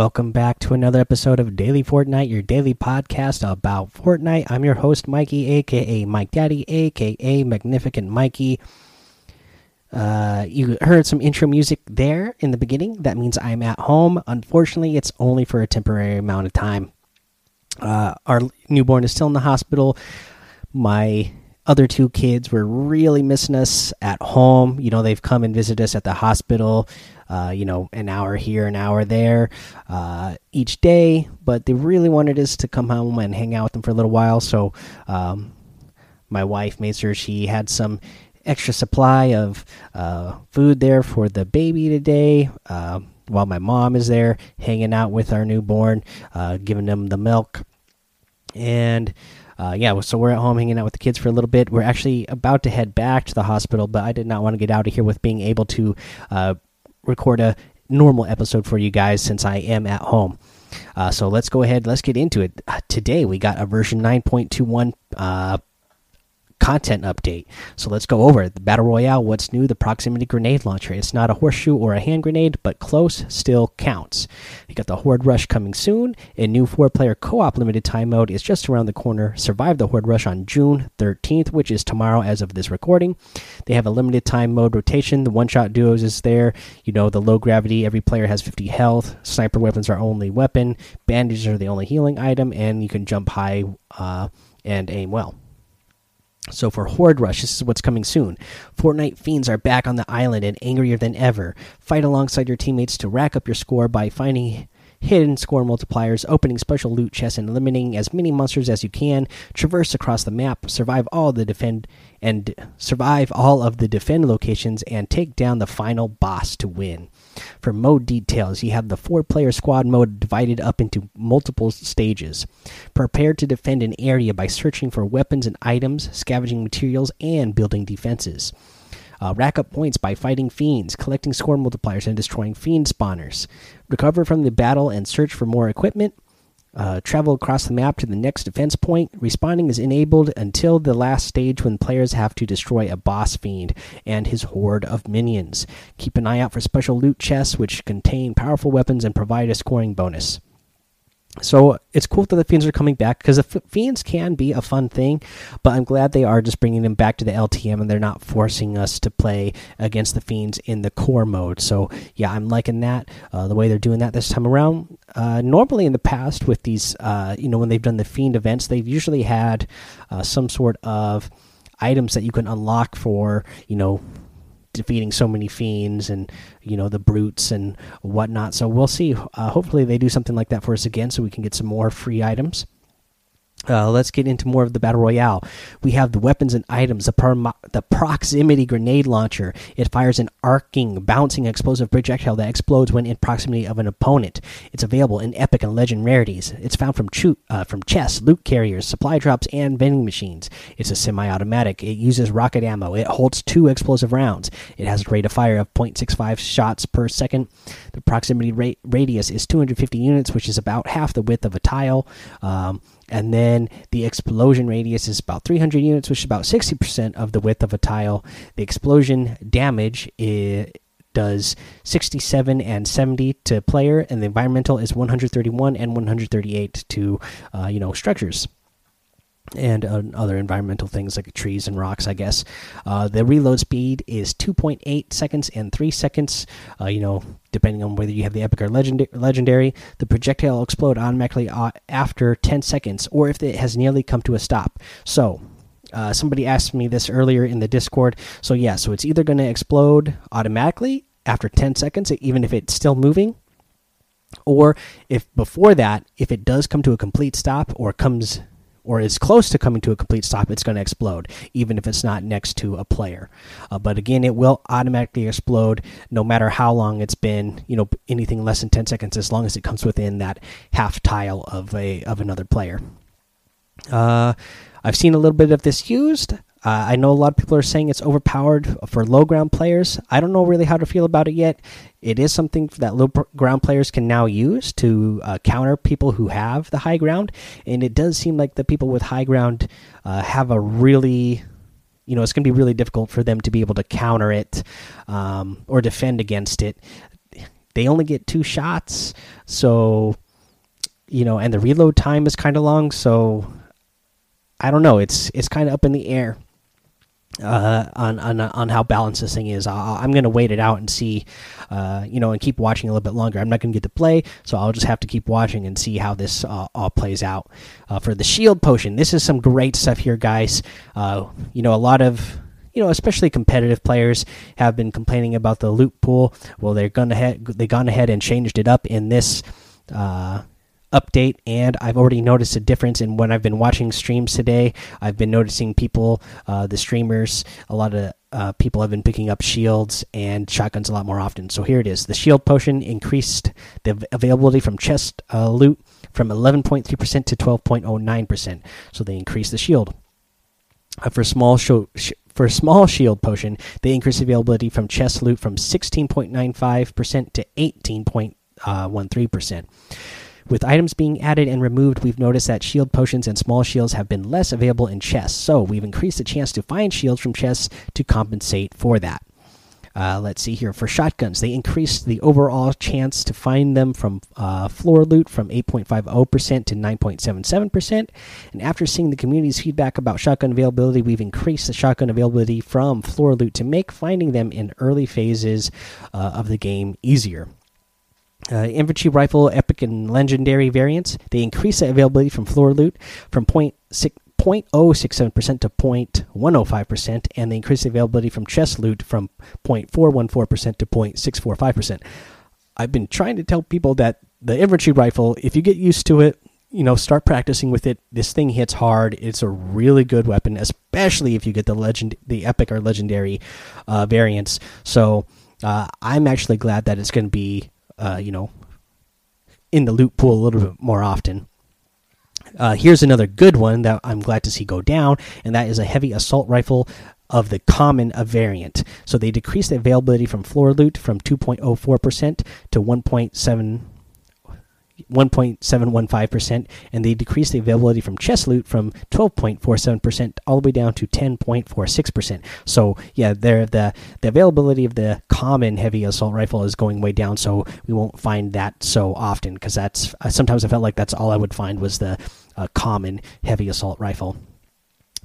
Welcome back to another episode of Daily Fortnite, your daily podcast about Fortnite. I'm your host, Mikey, aka Mike Daddy, aka Magnificent Mikey. Uh, you heard some intro music there in the beginning. That means I'm at home. Unfortunately, it's only for a temporary amount of time. Uh, our newborn is still in the hospital. My other two kids were really missing us at home. You know, they've come and visited us at the hospital uh, you know, an hour here, an hour there uh, each day. But they really wanted us to come home and hang out with them for a little while. So um, my wife made sure she had some extra supply of uh, food there for the baby today. Uh, while my mom is there hanging out with our newborn, uh, giving them the milk. And uh, yeah, so we're at home hanging out with the kids for a little bit. We're actually about to head back to the hospital, but I did not want to get out of here with being able to uh, record a normal episode for you guys since I am at home. Uh, so let's go ahead. Let's get into it. Uh, today we got a version 9.21 uh, content update. So let's go over. The Battle Royale, what's new? The proximity grenade launcher. It's not a horseshoe or a hand grenade, but close still counts. You got the Horde Rush coming soon. A new four player co op limited time mode is just around the corner. Survive the Horde Rush on June 13th, which is tomorrow as of this recording. They have a limited time mode rotation. The one shot duos is there. You know, the low gravity, every player has 50 health. Sniper weapons are only weapon. Bandages are the only healing item, and you can jump high uh, and aim well. So for Horde Rush, this is what's coming soon. Fortnite fiends are back on the island and angrier than ever. Fight alongside your teammates to rack up your score by finding hidden score multipliers, opening special loot chests, and eliminating as many monsters as you can. Traverse across the map, survive all the defend and survive all of the defend locations, and take down the final boss to win. For mode details, you have the four player squad mode divided up into multiple stages. Prepare to defend an area by searching for weapons and items, scavenging materials, and building defenses. Uh, rack up points by fighting fiends, collecting score multipliers, and destroying fiend spawners. Recover from the battle and search for more equipment. Uh, travel across the map to the next defense point. Respawning is enabled until the last stage when players have to destroy a boss fiend and his horde of minions. Keep an eye out for special loot chests which contain powerful weapons and provide a scoring bonus. So it's cool that the fiends are coming back because the fiends can be a fun thing, but I'm glad they are just bringing them back to the LTM and they're not forcing us to play against the fiends in the core mode. So yeah, I'm liking that uh, the way they're doing that this time around. Uh, normally in the past with these, uh, you know, when they've done the fiend events, they've usually had uh, some sort of items that you can unlock for, you know, defeating so many fiends and you know the brutes and whatnot. So we'll see. Uh, hopefully they do something like that for us again, so we can get some more free items. Uh, let's get into more of the battle royale. We have the weapons and items. The, the proximity grenade launcher. It fires an arcing, bouncing explosive projectile that explodes when in proximity of an opponent. It's available in epic and legend rarities. It's found from uh, from chests, loot carriers, supply drops, and vending machines. It's a semi-automatic. It uses rocket ammo. It holds two explosive rounds. It has a rate of fire of 0.65 shots per second. The proximity radius is 250 units, which is about half the width of a tile. Um, and then the explosion radius is about 300 units, which is about 60% of the width of a tile. The explosion damage is, does 67 and 70 to player, and the environmental is 131 and 138 to uh, you know structures and uh, other environmental things like trees and rocks, I guess. Uh, the reload speed is 2.8 seconds and 3 seconds, uh, you know, depending on whether you have the epic or legend legendary. The projectile will explode automatically uh, after 10 seconds or if it has nearly come to a stop. So, uh, somebody asked me this earlier in the Discord. So, yeah, so it's either going to explode automatically after 10 seconds, even if it's still moving. Or if before that, if it does come to a complete stop or comes or is close to coming to a complete stop, it's going to explode, even if it's not next to a player. Uh, but again, it will automatically explode no matter how long it's been. You know, anything less than 10 seconds, as long as it comes within that half tile of a of another player. Uh, I've seen a little bit of this used. Uh, I know a lot of people are saying it's overpowered for low ground players. I don't know really how to feel about it yet. It is something that low ground players can now use to uh, counter people who have the high ground, and it does seem like the people with high ground uh, have a really you know it's going to be really difficult for them to be able to counter it um, or defend against it they only get two shots, so you know, and the reload time is kind of long. So I don't know. It's it's kind of up in the air uh, on on on how balanced this thing is. i am going to wait it out and see, uh, you know, and keep watching a little bit longer. I'm not going to get to play, so I'll just have to keep watching and see how this uh, all plays out. Uh, for the shield potion, this is some great stuff here, guys. Uh, you know, a lot of you know, especially competitive players have been complaining about the loot pool. Well, they're gone ahead, they gone ahead and changed it up in this uh, update and I've already noticed a difference in when I've been watching streams today. I've been noticing people, uh, the streamers, a lot of uh, people have been picking up shields and shotguns a lot more often. So here it is. The shield potion increased the availability from chest uh, loot from 11.3% to 12.09%. So they increased the shield. Uh, for small sh for small shield potion, they increased availability from chest loot from 16.95% to 18.13%. With items being added and removed, we've noticed that shield potions and small shields have been less available in chests, so we've increased the chance to find shields from chests to compensate for that. Uh, let's see here for shotguns, they increased the overall chance to find them from uh, floor loot from 8.50% to 9.77%. And after seeing the community's feedback about shotgun availability, we've increased the shotgun availability from floor loot to make finding them in early phases uh, of the game easier. Uh, infantry rifle, epic, and legendary variants. They increase the availability from floor loot from 0.067% to 0.105%, and they increase the availability from chest loot from 0.414% to 0.645%. I've been trying to tell people that the infantry rifle, if you get used to it, you know, start practicing with it. This thing hits hard. It's a really good weapon, especially if you get the legend, the epic or legendary uh, variants. So uh, I'm actually glad that it's going to be uh, you know, in the loot pool a little bit more often. Uh, here's another good one that I'm glad to see go down, and that is a heavy assault rifle of the common variant. So they decreased the availability from floor loot from 2.04% to 1.7 1.715%, and they decreased the availability from chest loot from 12.47% all the way down to 10.46%. So, yeah, there the the availability of the common heavy assault rifle is going way down, so we won't find that so often because that's uh, sometimes I felt like that's all I would find was the uh, common heavy assault rifle.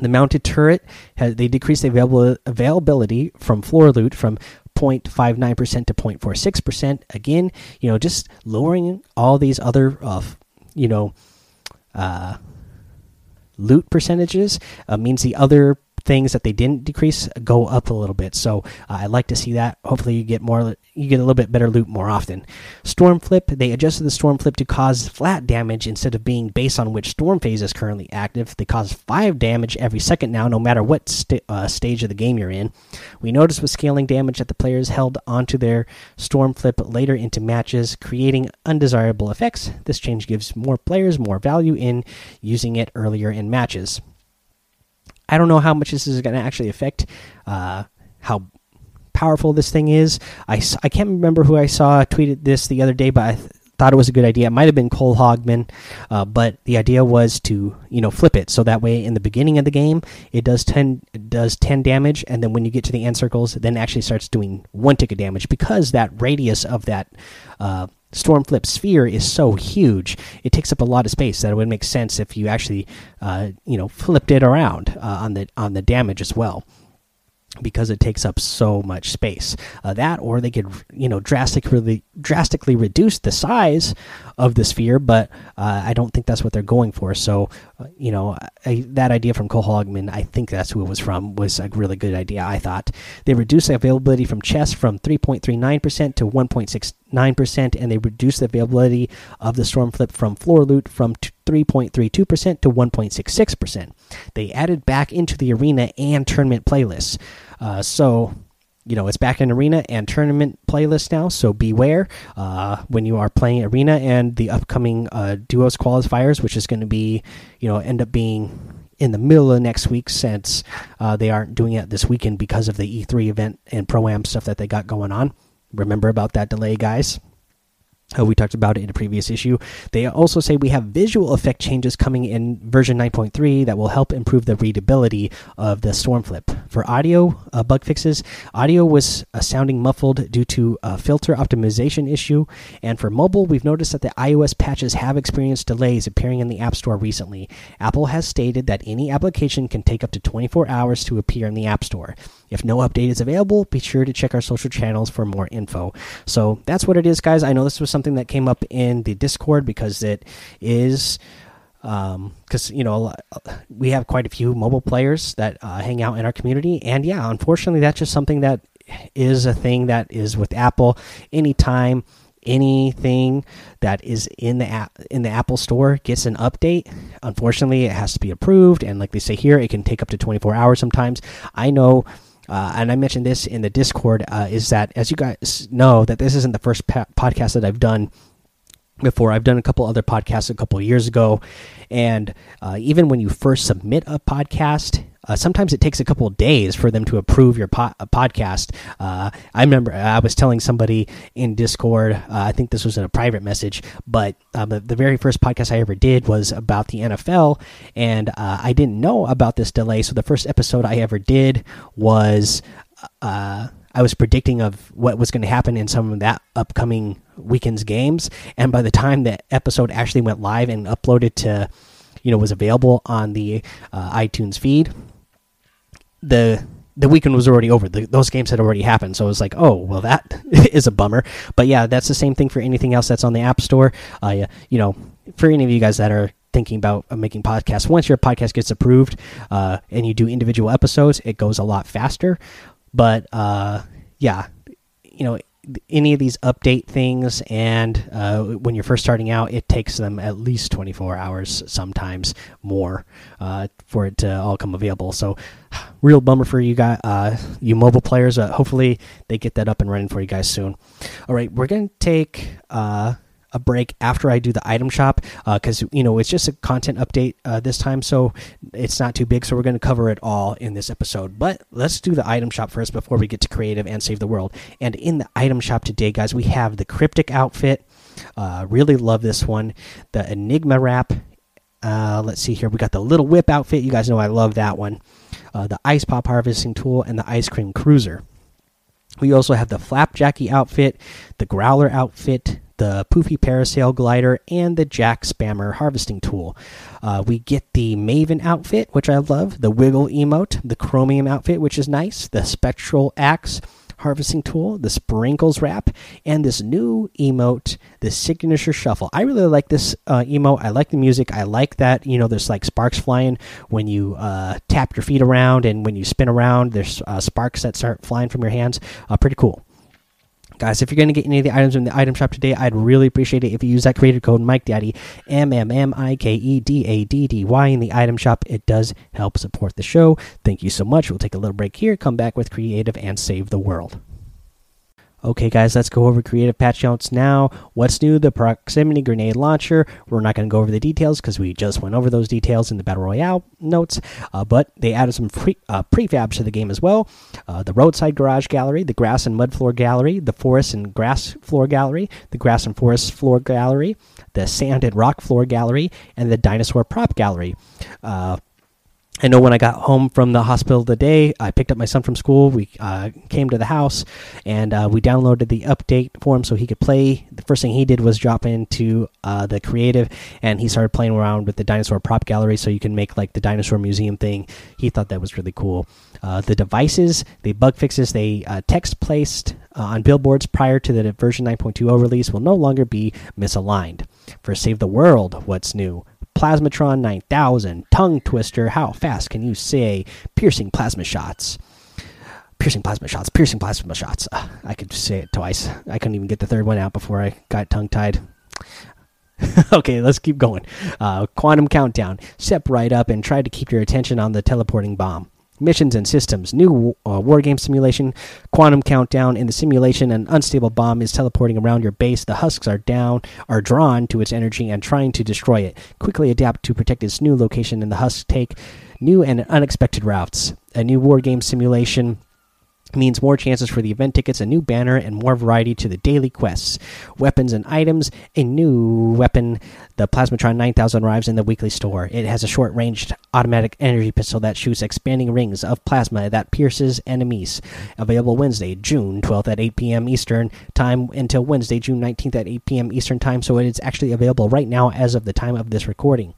The mounted turret has they decreased the availability from floor loot from 0.59% to 0.46%. Again, you know, just lowering all these other, uh, you know, uh, loot percentages uh, means the other things that they didn't decrease go up a little bit. So uh, I like to see that. Hopefully, you get more, you get a little bit better loot more often. Storm flip, they adjusted the storm flip to cause flat damage instead of being based on which storm phase is currently active. They cause five damage every second now, no matter what st uh, stage of the game you're in. We noticed with scaling damage that the players held onto their storm flip later into matches, creating undesirable effects. This change gives more players more value in using it earlier in matches. I don't know how much this is going to actually affect uh, how powerful this thing is. I, I can't remember who I saw tweeted this the other day, but I th thought it was a good idea. It might have been Cole Hogman, uh, but the idea was to you know flip it so that way in the beginning of the game it does ten it does ten damage, and then when you get to the end circles, then actually starts doing one tick of damage because that radius of that. Uh, Stormflip sphere is so huge; it takes up a lot of space. That it would make sense if you actually, uh, you know, flipped it around uh, on the on the damage as well because it takes up so much space. Uh, that, or they could, you know, drastically drastically reduce the size of the sphere, but uh, I don't think that's what they're going for. So, uh, you know, I, that idea from Cole Hogman, I think that's who it was from, was a really good idea. I thought they reduced the availability from chess from 3.39% to 1.69%, and they reduced the availability of the storm flip from floor loot from 3.32% to 1.66%. They added back into the arena and tournament playlists. Uh, so, you know, it's back in arena and tournament playlist now. So beware uh, when you are playing arena and the upcoming uh, duos qualifiers, which is going to be, you know, end up being in the middle of next week since uh, they aren't doing it this weekend because of the E3 event and pro am stuff that they got going on. Remember about that delay, guys. Uh, we talked about it in a previous issue. They also say we have visual effect changes coming in version 9.3 that will help improve the readability of the Stormflip. For audio uh, bug fixes, audio was uh, sounding muffled due to a filter optimization issue. And for mobile, we've noticed that the iOS patches have experienced delays appearing in the App Store recently. Apple has stated that any application can take up to 24 hours to appear in the App Store. If no update is available, be sure to check our social channels for more info. So that's what it is, guys. I know this was something that came up in the Discord because it is because um, you know we have quite a few mobile players that uh, hang out in our community and yeah unfortunately that's just something that is a thing that is with apple anytime anything that is in the app in the apple store gets an update unfortunately it has to be approved and like they say here it can take up to 24 hours sometimes i know uh, and I mentioned this in the Discord, uh, is that as you guys know that this isn't the first podcast that I've done before. I've done a couple other podcasts a couple years ago, and uh, even when you first submit a podcast, uh, sometimes it takes a couple days for them to approve your po podcast. Uh, I remember I was telling somebody in Discord, uh, I think this was in a private message, but uh, the, the, very first podcast I ever did was about the NFL, and uh, I didn't know about this delay. So the first episode I ever did was. Uh, I was predicting of what was going to happen in some of that upcoming weekend's games, and by the time the episode actually went live and uploaded to, you know, was available on the iTunes feed, the the weekend was already over. The, those games had already happened, so it was like, oh, well, that is a bummer. But yeah, that's the same thing for anything else that's on the App Store. Uh, you know, for any of you guys that are thinking about uh, making podcasts, once your podcast gets approved uh, and you do individual episodes, it goes a lot faster. But uh, yeah, you know, any of these update things and uh, when you're first starting out it takes them at least 24 hours sometimes more uh, for it to all come available. So real bummer for you guys uh, you mobile players. Uh, hopefully they get that up and running for you guys soon. All right we're gonna take uh, a break after I do the item shop because uh, you know it's just a content update uh, this time, so it's not too big. So we're going to cover it all in this episode. But let's do the item shop first before we get to creative and save the world. And in the item shop today, guys, we have the cryptic outfit. Uh, really love this one. The Enigma wrap. Uh, let's see here. We got the little whip outfit. You guys know I love that one. Uh, the ice pop harvesting tool and the ice cream cruiser. We also have the Flapjackie outfit, the growler outfit, the Poofy Parasail Glider, and the Jack Spammer Harvesting Tool. Uh, we get the Maven outfit, which I love, the Wiggle emote, the Chromium outfit, which is nice, the Spectral Axe harvesting tool, the sprinkles wrap, and this new emote, the signature shuffle. I really like this uh, emote. I like the music. I like that you know there's like sparks flying when you uh, tap your feet around, and when you spin around, there's uh, sparks that start flying from your hands. Uh, pretty cool guys if you're going to get any of the items in the item shop today i'd really appreciate it if you use that creator code mike daddy m-m-m-i-k-e-d-a-d-d-y in the item shop. It does help support the show. Thank you so much. We'll take a little break here come back with creative and save the world Okay, guys, let's go over creative patch notes now. What's new? The proximity grenade launcher. We're not going to go over the details because we just went over those details in the Battle Royale notes, uh, but they added some pre uh, prefabs to the game as well. Uh, the roadside garage gallery, the grass and mud floor gallery, the forest and grass floor gallery, the grass and forest floor gallery, the sand and rock floor gallery, and the dinosaur prop gallery. I know when I got home from the hospital today, I picked up my son from school. We uh, came to the house and uh, we downloaded the update for him so he could play. The first thing he did was drop into uh, the creative and he started playing around with the dinosaur prop gallery so you can make like the dinosaur museum thing. He thought that was really cool. Uh, the devices, the bug fixes, they uh, text placed uh, on billboards prior to the version 9.20 release will no longer be misaligned. For Save the World, what's new? Plasmatron 9000, Tongue Twister, how fast can you say piercing plasma shots? Piercing plasma shots, piercing plasma shots. Uh, I could say it twice. I couldn't even get the third one out before I got tongue tied. okay, let's keep going. Uh, quantum countdown. Step right up and try to keep your attention on the teleporting bomb missions and systems. New uh, war game simulation, quantum countdown. In the simulation, an unstable bomb is teleporting around your base. The husks are down, are drawn to its energy and trying to destroy it. Quickly adapt to protect its new location, and the husks take new and unexpected routes. A new war game simulation. Means more chances for the event tickets, a new banner, and more variety to the daily quests. Weapons and items. A new weapon, the Plasmatron 9000, arrives in the weekly store. It has a short ranged automatic energy pistol that shoots expanding rings of plasma that pierces enemies. Available Wednesday, June 12th at 8 p.m. Eastern Time until Wednesday, June 19th at 8 p.m. Eastern Time, so it is actually available right now as of the time of this recording.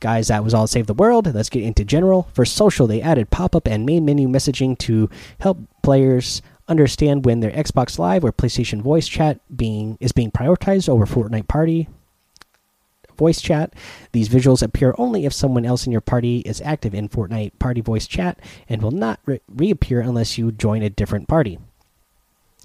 Guys, that was all Save the World. Let's get into general. For social, they added pop up and main menu messaging to help players understand when their Xbox Live or PlayStation voice chat being is being prioritized over Fortnite Party voice chat. These visuals appear only if someone else in your party is active in Fortnite Party voice chat and will not re reappear unless you join a different party.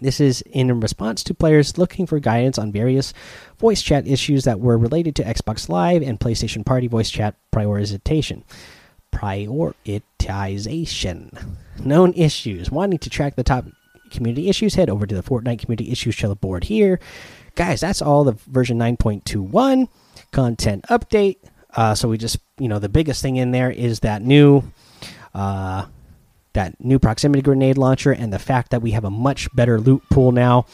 This is in response to players looking for guidance on various voice chat issues that were related to Xbox Live and PlayStation Party voice chat prioritization. Prioritization. Known issues. Wanting to track the top community issues, head over to the Fortnite Community Issues Trello board here. Guys, that's all the version 9.21 content update. Uh, so we just, you know, the biggest thing in there is that new. Uh, that new proximity grenade launcher and the fact that we have a much better loot pool now.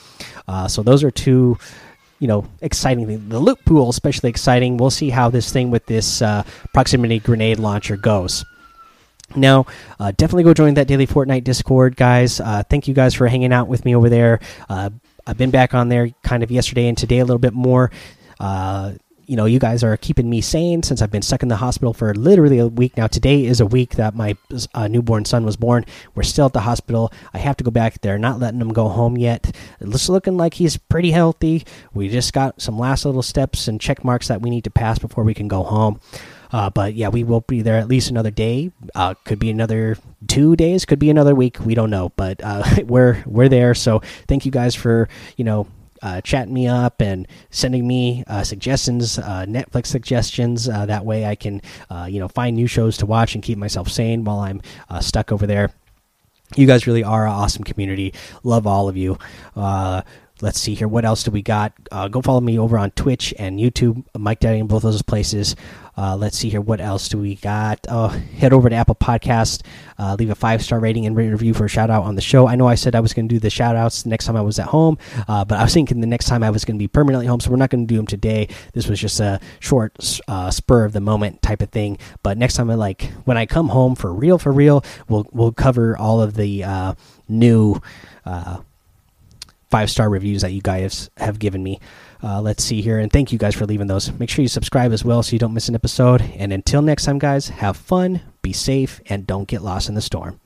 Uh, so those are two, you know, exciting things. The loot pool especially exciting. We'll see how this thing with this uh, proximity grenade launcher goes. Now, uh, definitely go join that daily Fortnite Discord, guys. Uh, thank you guys for hanging out with me over there. Uh, I've been back on there kind of yesterday and today a little bit more uh, you know, you guys are keeping me sane since I've been stuck in the hospital for literally a week now. Today is a week that my uh, newborn son was born. We're still at the hospital. I have to go back. They're not letting him go home yet. It's looking like he's pretty healthy. We just got some last little steps and check marks that we need to pass before we can go home. Uh, but yeah, we will be there at least another day. Uh, could be another two days. Could be another week. We don't know, but uh, we're we're there. So thank you guys for you know uh, chatting me up and sending me uh, suggestions, uh, Netflix suggestions. Uh, that way, I can uh, you know find new shows to watch and keep myself sane while I'm uh, stuck over there. You guys really are an awesome community. Love all of you let's see here. What else do we got? Go follow me over on Twitch and YouTube, Mike Daddy in both those places. Uh, let's see here. What else do we got? Uh, head over to Apple Podcast, uh, leave a five star rating and review for a shout out on the show. I know I said I was going to do the shout outs next time I was at home, uh, but I was thinking the next time I was going to be permanently home, so we're not going to do them today. This was just a short, uh, spur of the moment type of thing. But next time, I like when I come home for real, for real, we'll we'll cover all of the new five star reviews that you guys have given me. Uh, let's see here. And thank you guys for leaving those. Make sure you subscribe as well so you don't miss an episode. And until next time, guys, have fun, be safe, and don't get lost in the storm.